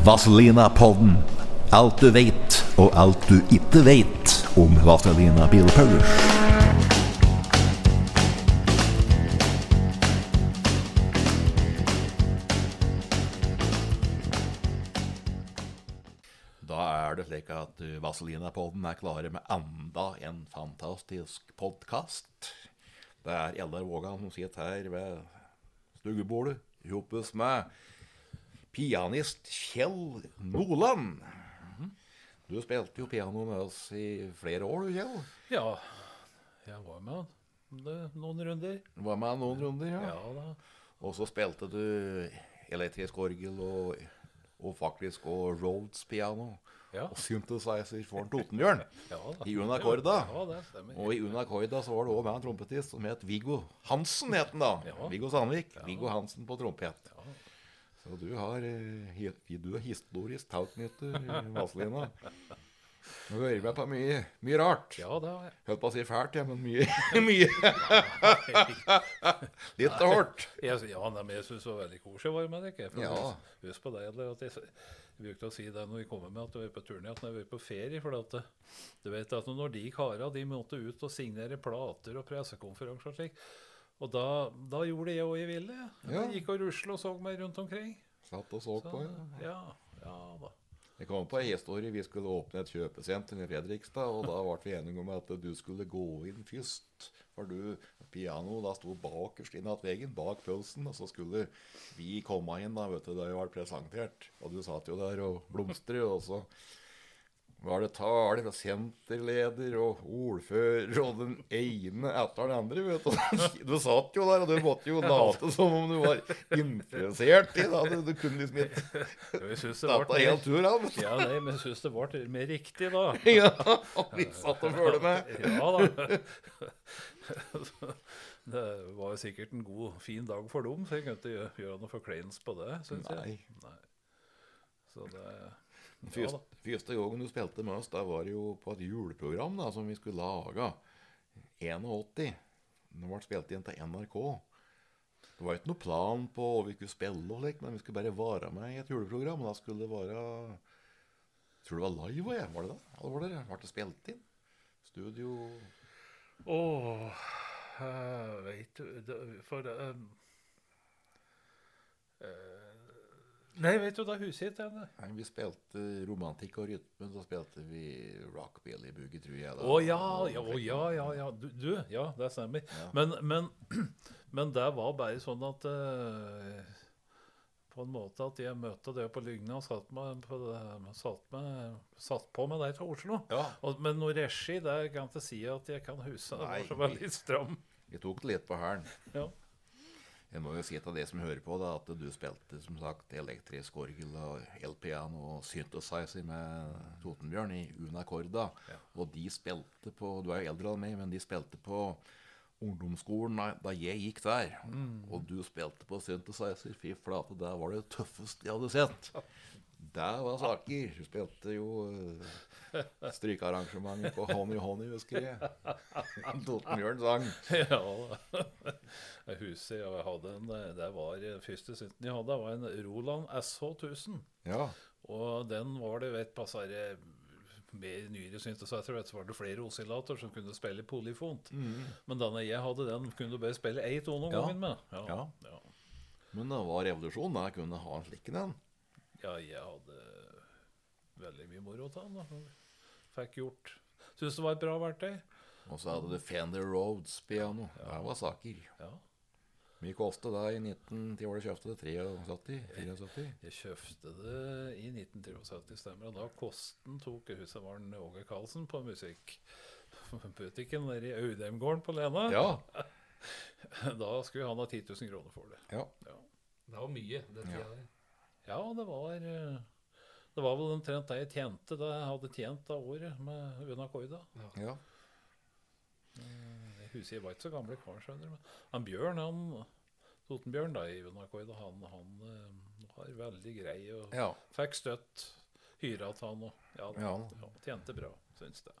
Vazelina-podden. Alt du vet, og alt du ikke vet om Vazelina Bilpullers. Da er det slik at uh, Vazelina-podden er klare med enda en fantastisk podkast. Det er Eldar Vågan som sitter her ved stuebordet sammen med pianist Kjell Noland. Du spilte jo piano med oss i flere år, du, Kjell. Ja, jeg var med noen runder. Du var med noen runder, ja. Ja da. Og så spilte du elektrisk orgel og, og faktisk og Rhodes piano. Ja. Og synthesizer for en Totenbjørn. Ja, da. I Unacorda. Ja, det stemmer. Og i Unacorda så var det òg med en trompetist som het Viggo Hansen, het den da. Ja. Viggo Sandvik. Viggo Hansen på trompet. Så du har eh, du er historisk tautnytter, Vazelina. Du hører med på mye, mye rart. Ja, det har jeg. Holdt på å si fælt, ja, men mye. mye. Litt hardt. ja, men jeg syns det var veldig koselig å være med dere. Ja. husk, husk på det, eller at jeg, jeg brukte å si det når vi kommer med at vi er på turné, at når vi er på ferie. For at, du vet at når de kara de måtte ut og signere plater og pressekonferanser og slik, og da, da gjorde jeg òg jeg ville. jeg. Ja. Gikk og rusla og så meg rundt omkring. Satt og så Så, på, ja. ja, ja da. Jeg kom på en historie. Vi skulle åpne et kjøpesenter i Fredrikstad, og da ble vi enige om at du skulle gå inn først. For du, pianoet da sto bakerst inn at veggen, bak pølsen, og så skulle vi komme inn da, vet du, da jeg ble presentert. Og du satt jo der og blomstret, og så var det taler fra senterleder og ordfører og den ene etter den andre, vet du. Du satt jo der, og du måtte jo late som om du var interessert i det. Du, du kunne liksom ikke er helt tur, av. Ja, nei, men jeg syns det ble mer riktig da. Ja, vi satt og følte med. Ja da. Det var jo sikkert en god, fin dag for dem, så jeg kunne ikke gjøre, noe noe forkleinelse på det, syns jeg. Nei. Så det Første, første gangen du spilte med oss, da var det jo på et juleprogram da, som vi skulle lage. 81. Det ble spilt inn til NRK. Det var ikke noe plan på hva vi skulle spille, og slik, men vi skulle bare være med i et juleprogram. Og da skulle det være Jeg tror det var live, jeg. var det da? Eller var det, ble det spilt inn? Studio Åh, jeg vet du For um, eh, Nei, vet du, da huset jeg ikke det. Nei, Vi spilte romantikk og rytme. Så spilte vi rockabilly-boogie, tror jeg. Å Å ja, ja, oh, ja, ja, ja. Du, du, ja, det stemmer. Men, men, men det var bare sånn at uh, På en måte at jeg møtte det på Lygna og satt, med, på det, satt, med, satt på med deg til Oslo. Ja. Og, men noe regi der kan jeg ikke si at jeg kan huske. Det var så veldig stram. Vi tok det litt på hælen. Ja. Jeg må jo si til det som hører på, da, at du spilte som sagt elektrisk orgel og elpiano og synthesizer med Totenbjørn i Unacorda. Og de spilte på Du er jo eldre enn meg, men de spilte på ungdomsskolen da, jeg gikk der. Og du spilte på synthesizer. Fy flate, det var det tøffeste jeg hadde sett. Det var saker. Du spilte jo uh, strykearrangementet på Honey Honey, husker jeg. Totenbjørn sang. ja. Husker jeg hadde en Det var eh, første synten jeg hadde, var en Roland SH1000. Ja. Og den var det, vet par det mer nyere synthesizer, vet, så var det flere oscillator som kunne spille polyfont. Men denne jeg hadde, den kunne du bare spille én tone om Ja. gangen med. Ja, Ja. ja. Men det var revolusjon da jeg kunne ha en slik en. ja, jeg hadde veldig mye moro av den. da. Fikk gjort Syns det var et bra verktøy. Og så hadde du Fender Roads-piano. Ja. Det var saker. Ja. Mye kostet det i 19... Til året kjøpte det 73? 74? Jeg kjøpte det i 1973, stemmer. Og da kosten tok huset var den Åge Karlsen på musikkbutikken nede i Audheimgården på Lena. Ja. Da skulle han ha 10 000 kroner for det. ja. Ja, Det var mye, det tida Ja. der. ja det var eh, Det var vel omtrent det jeg tjente da jeg hadde tjent av året med Unakoida. ja. Jeg husker jeg var ikke så gamle kar, skjønner du. men Han Bjørn, han Totenbjørn da i Unakoida, han, han eh, var veldig grei og ja. fikk støtt. Hyra til han og ja, Ja. ja, tjente bra, syns jeg.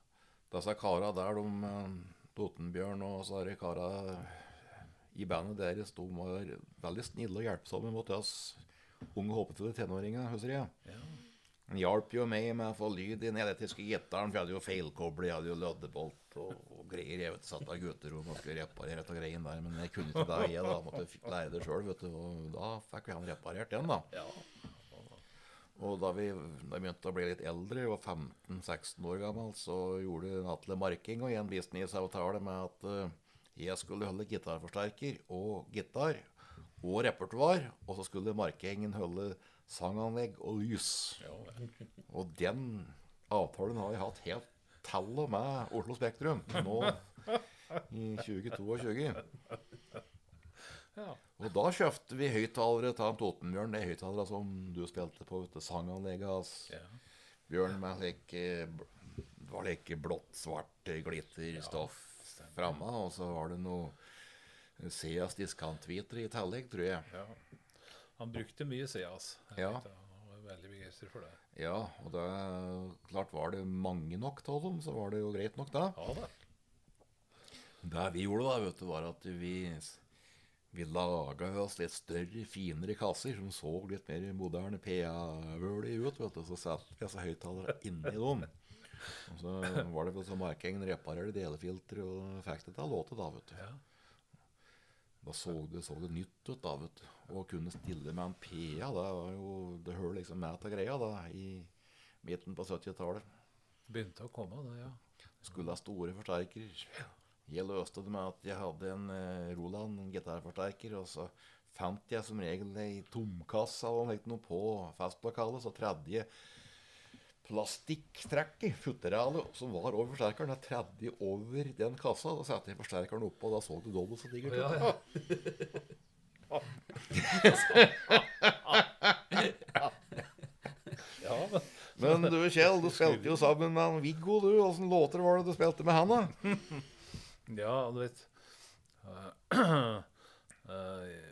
Disse kara der, de eh, Totenbjørn og så disse kara i bandet deres, de var veldig snille og hjelpsomme mot oss unge håpefulle tenåringer, husker jeg. Ja. Han hjalp jo meg med å få lyd i den elektriske gitaren, for jeg hadde jo feilkoblet, jeg hadde jo loddebolt og, og greier. Jeg vet, satt av gutterom og skulle reparere et greien der, men jeg kunne ikke det, jeg da. Måtte lære det sjøl, vet du. Og da fikk vi han reparert den, da. Og da vi, da vi begynte å bli litt eldre, jeg var 15-16 år gammel, så gjorde Atle Marking og en businessavtale med at eh, jeg skulle holde gitarforsterker og gitar og repertoar, og så skulle Markingen holde sanganlegg og lys. ja. Og den avtalen har vi hatt helt til og med Oslo Spektrum nå i 2022. ja. Og da kjøpte vi høyttalere til Totenbjørn. Det er høyttalere som du spilte på vet du, sanganlegget hans. ja. Bjørn med slik eh, Det var like blått-svart glitterstoff glitterstoff framme, og så var det noe Seas diskanthvitere i tillegg, tror jeg. ja. Han brukte mye Seas. Ja. Han var veldig begeistret for det. Ja, og det klart var det mange nok av dem, så var det jo greit nok, da. Ja da. Det vi gjorde, da, vet du, var at vi, vi laga oss litt større, finere kasser som så litt mer moderne PA-vølige ut. vet du, Så satte vi altså høyttalere inni dem. Og så var det så Markengen reparerte delefiltre og fikk det til å låte, da, vet du. Ja. Da så det, så det nytt ut, da, vet du. Å kunne stille med en PA, det var jo Det hører liksom med til greia, da, i midten på 70-tallet. Begynte å komme, det, ja. Skulle ha store forsterker. Jeg løste det med at jeg hadde en eh, Roland en gitarforsterker, og så fant jeg som regel ei tomkasse noe, noe på festlokalet. Så tredje jeg plastikktrekket, futteralet, som var over forsterkeren, jeg tredde over den kassa. Da satte jeg forsterkeren oppå, og da så du dobbelt så digert ut. Ja, ja. Ja, men Men du Kjell, du spilte jo sammen med Viggo, du. Åssen låter var det du spilte med han, da? Ja, du vet uh, eh,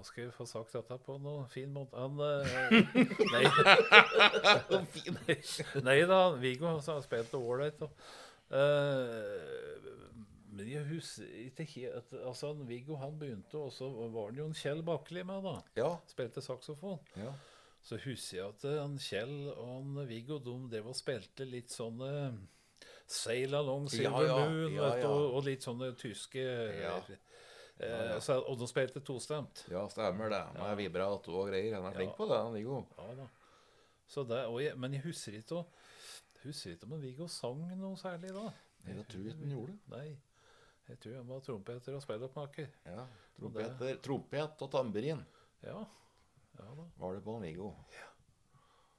Hva skal vi få sagt dette på noen fin måte? Han eh, Nei. nei da, Viggo har spilt det ålreit. Uh, men jeg husker ikke helt Altså, Viggo han begynte, og så var det jo en Kjell Bakkeli med, da. Ja. Spilte saksofon. ja. Så husker jeg at eh, han Kjell og han Viggo de drev og spilte litt sånne Sail Along Silver Ja, Moon. Og, og litt sånne tyske Ja. ja. så, Og de spilte tostemt. Ja, stemmer det. Med vibrato og greier. Han er flink Ja. på det, han Viggo. Ja da. Så men jeg husker ikke Husker ikke om Viggo sang noe særlig da. Nei, Jeg tror ikke han gjorde det. Nei. Jeg tror han var trompeter og spilloppmaker. Ja, trompeter, det- trompet og tamburin Ja. ja da. var det på en Viggo.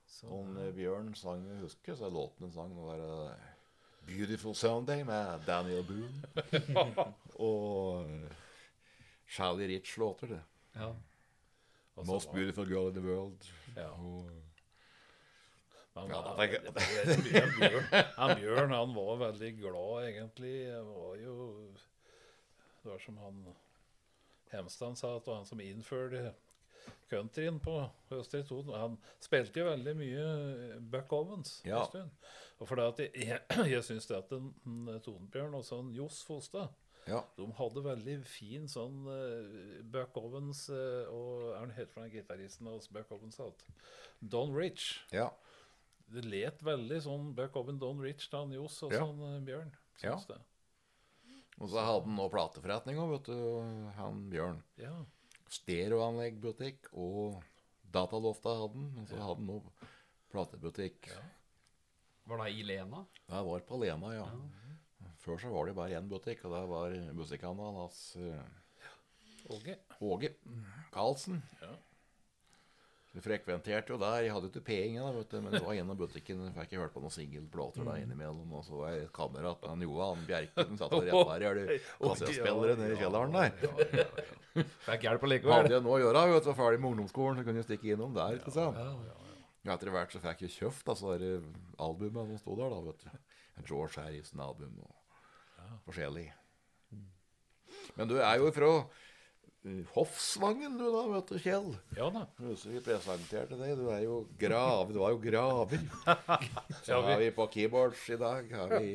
Så, Og en, eh, Bjørn sang, jeg husker, så låten en sang, det var eh, 'Beautiful Sunday' med Daniel Boone. og uh, Shally Rich låter det. ja. Også 'Most var- beautiful girl in the world'. Ja. Og, Men Ja, han, da jeg- han, Bjørn, han Bjørn han var veldig glad, egentlig. Det var jo Det var som han Hemstad sa, at det var han som innførte countryen på Østre Toten. Han spilte jo veldig mye Buck Owens Ja. en stund. Og for det at jeg, jeg, jeg syns det at en, en Totenbjørn og sånn Johs Fostad ja. de hadde veldig fin sånn uh, Buck Owens uh, og Er han helt fra gitaristen hos Buck Owens? Alt. Don Rich. ja. Det let veldig sånn Buck Owen, Don Rich, Dan Johs og Ja. sånn uh, Bjørn. Ja. Det. Og så hadde han nå plateforretning òg, vet du, han Bjørn. Ja. Stereoanleggbutikk og datalofta hadde han. Og så hadde han nå platebutikk. Ja. Var det i Lena? Det var på Lena, ja. Før så var det bare én butikk, og det var musikkhandelen hans. eh, Åge. Åge Karlsen. Ja. Vi frekventerte jo der. Jeg hadde jo ikke penger, da, vet du, men det var gjennom butikken. Jeg fikk jeg hørt på noen singelplater der innimellom. Og så var jeg kamerat med han Johan Bjerke som satt og reparerte kassettspillere nede i kjelleren der. Fikk hjelp Hadde allikevel. jeg noe å gjøre, vet du, var ferdig med ungdomsskolen, så kunne jeg stikke innom der. ikke sant? Ja, Etter hvert så fikk jeg kjøpt altså, albumet som sto der, da, vet du. George Harrison-album og forskjellig. Men du er jo fra uh, Hoffsvangen, du da, vet du, Kjell. Ja da. Husker vi presenterte deg. Du er jo grav, du var jo graver. Så har vi på keyboards i dag har vi,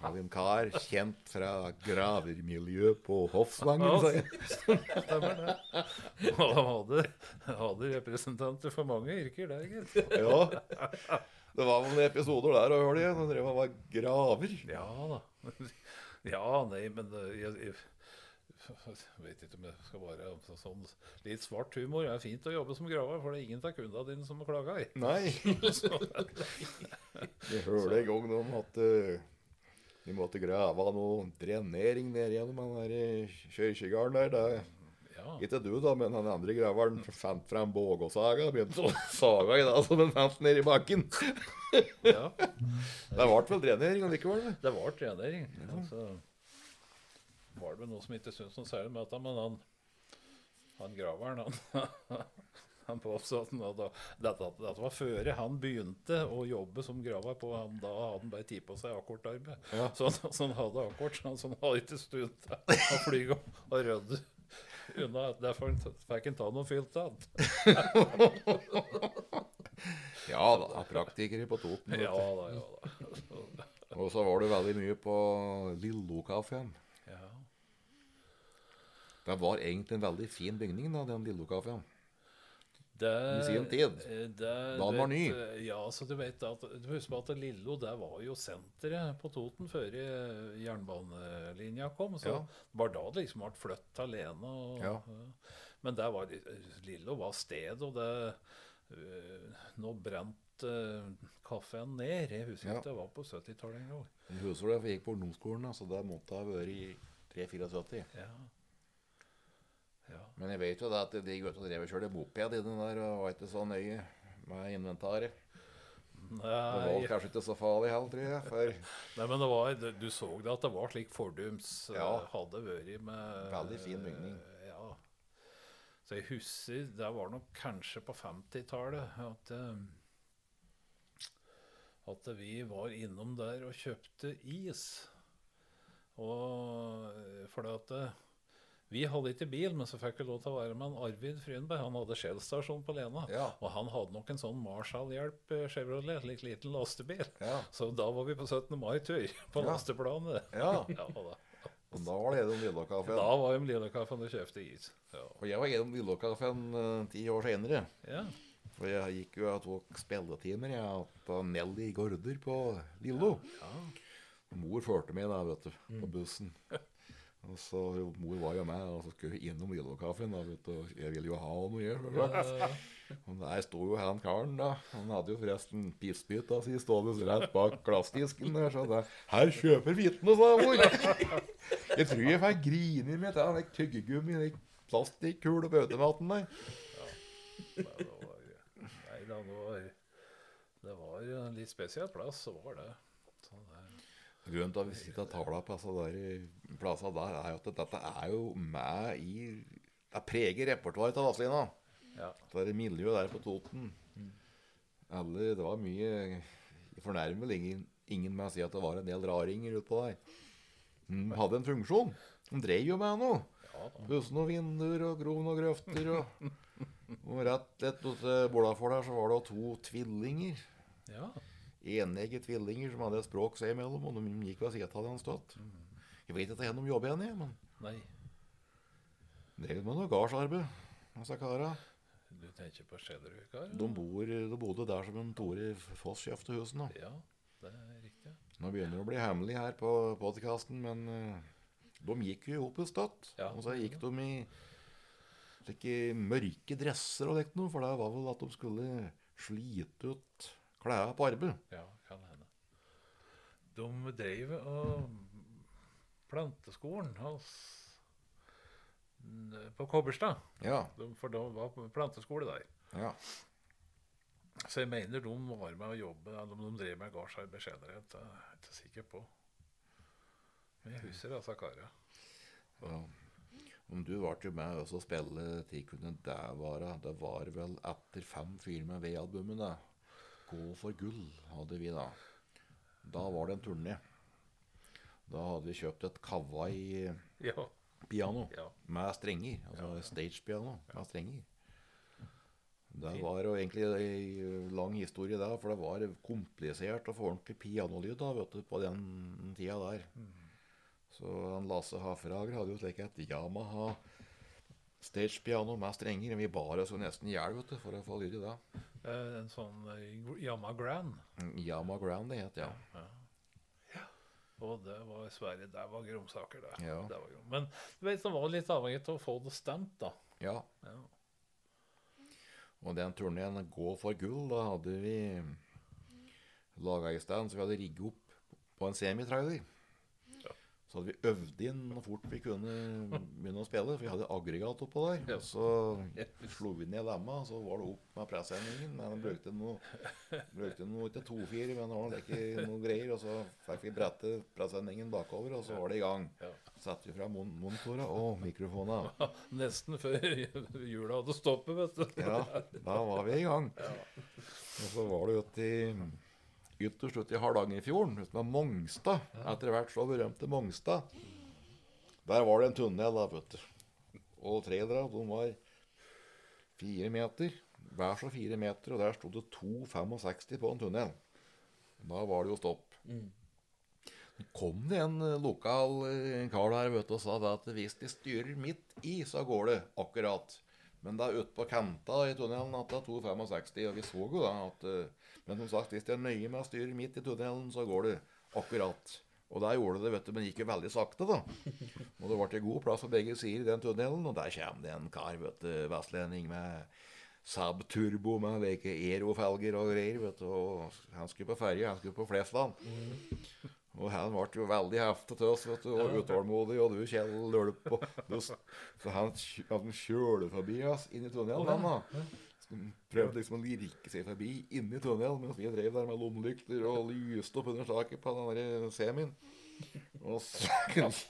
har vi en kar kjent fra gravermiljøet på Hoffsvangen. Ja. Stemmer det. Han hadde, hadde representanter for mange yrker der, gitt. Ja. Det var noen episoder der og hørte jeg. drev og var graver. Ja da. Ja, nei, men jeg, jeg, jeg, vet ikke om jeg skal være så- sånn Litt svart humor er fint å jobbe som graver, for det er ingen av kundene dine som klager. Nei. Jeg hørte en gang om at eh, de måtte grave noe drenering ned gjennom den der eh, der. Ja, Ikke du, da, men den andre graveren fant frem bågåsaga og begynte å saga i dag som den fant ned i bakken. ja. Det ble vel drenering likevel? det. Det var Ja. Altså, var det vel noe som ikke syntes noe særlig med dette, men han, han graveren han, han påstod at han hadde, dette, dette var før han begynte å jobbe som graver. på han, Da hadde han bare tid på seg akkordarbeid. Ja. Så, så han hadde akkord, så han, så han hadde ikke stund til å fly og rydde unna. Derfor fikk han ta noen filter. Ja da, praktikere på Toten. Ja da, ja da. Og så var det veldig mye på Lillo-kaffen. Ja. Det var egentlig en veldig fin bygning, da, den Lillo-kaffen. Det, I sin tid. eh, Det, Da han var ny. eh, Ja, så du vet at du husker at Lillo det var jo senteret på Toten før eh, jernbanelinja kom. Så Ja. det var da det liksom ble flytt alene. Og, Ja. eh, Men der var, Lillo var sted, og det eh, Nå brant kaffen ned. Jeg husker Ja. ikke det var på 70-tallet en gang. Jeg husker det, for jeg gikk på ungdomsskolen, så det måtte ha vært i 3-74. Ja. Ja. Men jeg vet jo da at de gutta drev og kjørte moped i den der, og var ikke så nøye med inventaret. Det var kanskje ikke så farlig heller, tror jeg. For nei, men det var, du, så det at det var slik fordums eh, Ja. hadde vært med Veldig fin bygning. eh, Ja. Så jeg husker Det var nok kanskje på 50-tallet at eh, at vi var innom der og kjøpte is. Og fordi at vi hadde ikke bil, men så fikk vi lov til å være med en Arvid Frynberg. Han hadde Shell-stasjon på Lena. Ja. Og han hadde nok en sånn Marshall-hjelp eh, Chevrolet, slik liten lastebil. Ja. Så da var vi på 17. mai-tur på Ja. lasteplanet. Ja. Ja, da. Og da var det gjennom Lillåkaffen. da var det Lillekaffen og kjøpte is. Ja. Og jeg var gjennom Lillåkaffen uh, ti år senere. ja. For jeg gikk jo og tok spilletimer jeg, på Nelly Gaarder på Lillo. Mor førte meg da, vet du, på bussen. Og så Mor var jo med, og så skulle vi innom Lillokaffen. da, og Jeg ville jo ha noe, jeg. selvsagt. Og der sto jo han karen, da. Han hadde jo forresten pissbytta si stående rett bak glassdisken der. Så da Her kjøper vitne, sa mor. Jeg tror jeg fikk grine mitt, til den tyggegummi, den plastikkule på automaten der. Nei, det var, nei det var, det var en litt spesiell plass, så var det. Grunnen til at vi sitter og taler på altså der plassene der, er at dette er jo med i Det preger repertoaret til Vazelina. Ja. Det er miljøet der på Toten. Alle, det var mye fornærmelig. ingen, ingen med å si at det var en del raringer utpå der. De hadde en funksjon. De drev jo med noe. Pusse noen vinduer og grov noen grøfter. Og, og rett etter bordafor der så var det to tvillinger. Ja. Enegge tvillinger som hadde et språk seg imellom, og de gikk ved siden av hverandre stått. Jeg vet ikke hvor de jobber igjen, i, men Nei, drev med noe gardsarbeid. Disse kara. du tenker på Skjellerud, kar? De, bor, de bodde der som en Tore Foss kjøpte husene. Ja, det er riktig. Nå begynner det å bli hemmelig her på podkasten, men eh, de gikk jo opp i støtt. Ja. Og så gikk de i slike mørke dresser og likt noe, for det var vel at de skulle slite ut klærne på arbeid. Ja, kan hende. De drev og planteskolen hans på Kobberstad. Ja. De, for de var på planteskole der. ja. Så jeg mener de var med å jobbe om de drev med gardsarbeid senere. Jeg er ikke sikker på. Men jeg husker altså karene. ja. Om du ble jo med også å spille tid kunne det være Det var vel etter fem filmer med ved-albumene. Gå for gull hadde vi da. Da var det en turné. Da hadde vi kjøpt et Kawai-piano Ja. ja. med strenger. Altså stage-piano med strenger. Det var jo egentlig ei lang historie der, for det var komplisert å få ordentlig pianolyd da, vet du, på den tida der. Så Lasse Hafrager hadde jo slik et Yamaha stagepiano med strenger. Vi bar oss nesten i hjel for å få lyd i det. Eh, En sånn eh, Yama Grand. Yama Grand det het, ja. Og det var i Sverige. Der var gromsaker, det. Ja. det var grom. Men du vet, det var litt avhengig av å få det stemt, da. ja. Ja. Og den turneen Gå for gull, da hadde vi laga i stand, så vi hadde rigget opp på en semitrailer. Så hadde vi øvd inn fort vi kunne begynne å spille, for vi hadde aggregat oppå der. Og så slo vi ned lemma, så var det opp med pressendingen. Men vi brukte noe, brukte noe til 2-4, men det var ikke noe greier. Og så fikk vi brette pressendingen bakover, og så var det i gang. Satte vi fra mon monitorene og mikrofonene. Nesten før jula hadde stoppet, vet du. Ja, da var vi i gang. Og så var det ute i ytterst slutt i Hardangerfjorden, ute med Mongstad. Etter hvert så berømte Mongstad. Der var det en tunnel, da, vet du. Og trailere, de var fire meter. Hver så fire meter, og der sto det 2,65 på en tunnel. Da var det jo stopp. kom det en eh, lokal eh, kar der vet du, og sa det at hvis de styrer midt i, så går det akkurat. Men det er ute på kanta i tunnelen at det er 2,65, og vi så jo da at eh, Men som sagt, hvis de er nøye med å styre midt i tunnelen, så går det akkurat. Og der gjorde det, vet du, men gikk jo veldig sakte, da. Og det ble god plass på begge sider i den tunnelen, og der kommer det en kar, vet du, vestlending med Saab Turbo med like aerofelger og greier, vet du. Og han skulle på ferje, han skulle på Flesland. Og han ble jo veldig heftig til oss, vet du, og utålmodig, og du, Kjell, løp på Så han, han kjøler forbi oss inn i tunnelen, han da. Prøvde liksom å lirke seg forbi inni tunnelen mens vi drev der med lommelykter og lyste opp under taket på den der semien. Og så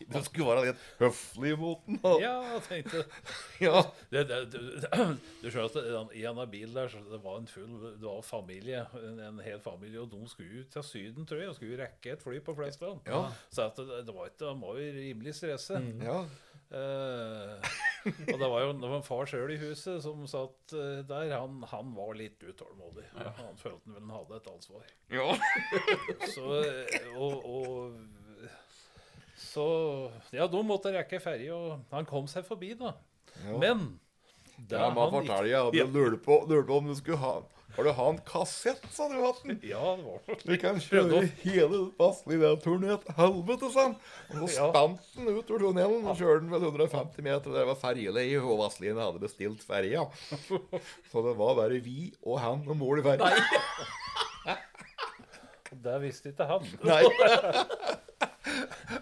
Det skulle være litt høflig mot den. Ja, jeg tenkte Ja. det, det, det, Du skjønner at den, i en av bilen der så det var en full Det var familie, en, en hel familie, og de skulle ut til Syden, tror jeg. Og skulle rekke et fly på Flesland. Ja. Så at det, det var ikke, de var jo rimelig stresset. ja. Eh, og det var jo det var en far sjøl i huset som satt eh, der. Han, han var litt utålmodig. Han følte vel han hadde et ansvar. ja. Så, eh, og, og Så Ja, da måtte jeg rekke ferje, og han kom seg forbi, da. Ja. Men Ja, man forteller at du lurer på, lurer på om du skulle ha Har du hatt en kassett, sa du, Hatten? Ja, det var noe Du kan kjøre hele Vazelina-turen i et helvete, sann. Og så Ja. spant den ut ur tunnelen og kjørte den vel 150 meter. Det var ferjeleie, og Vazelina hadde bestilt ferja. Så det var bare vi og han og mor i ferja. Det visste ikke han. Nei.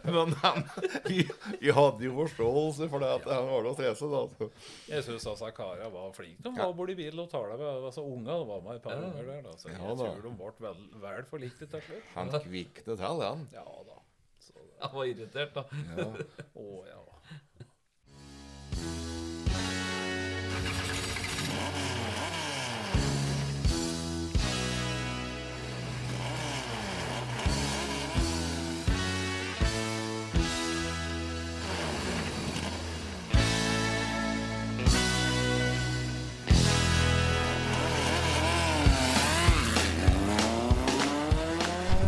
Men han, vi, vi hadde jo forståelse for det at han var noe trese Altså. Jeg syns altså kara var flinke. De var borti bilen og tala med altså, unga. Det var med et par unger der. Da. Så jeg Ja, da. tror de ble vel, vel forlikte til slutt. Han kviknet til, han. Ja da. Så, han var irritert, da. Ja. å ja.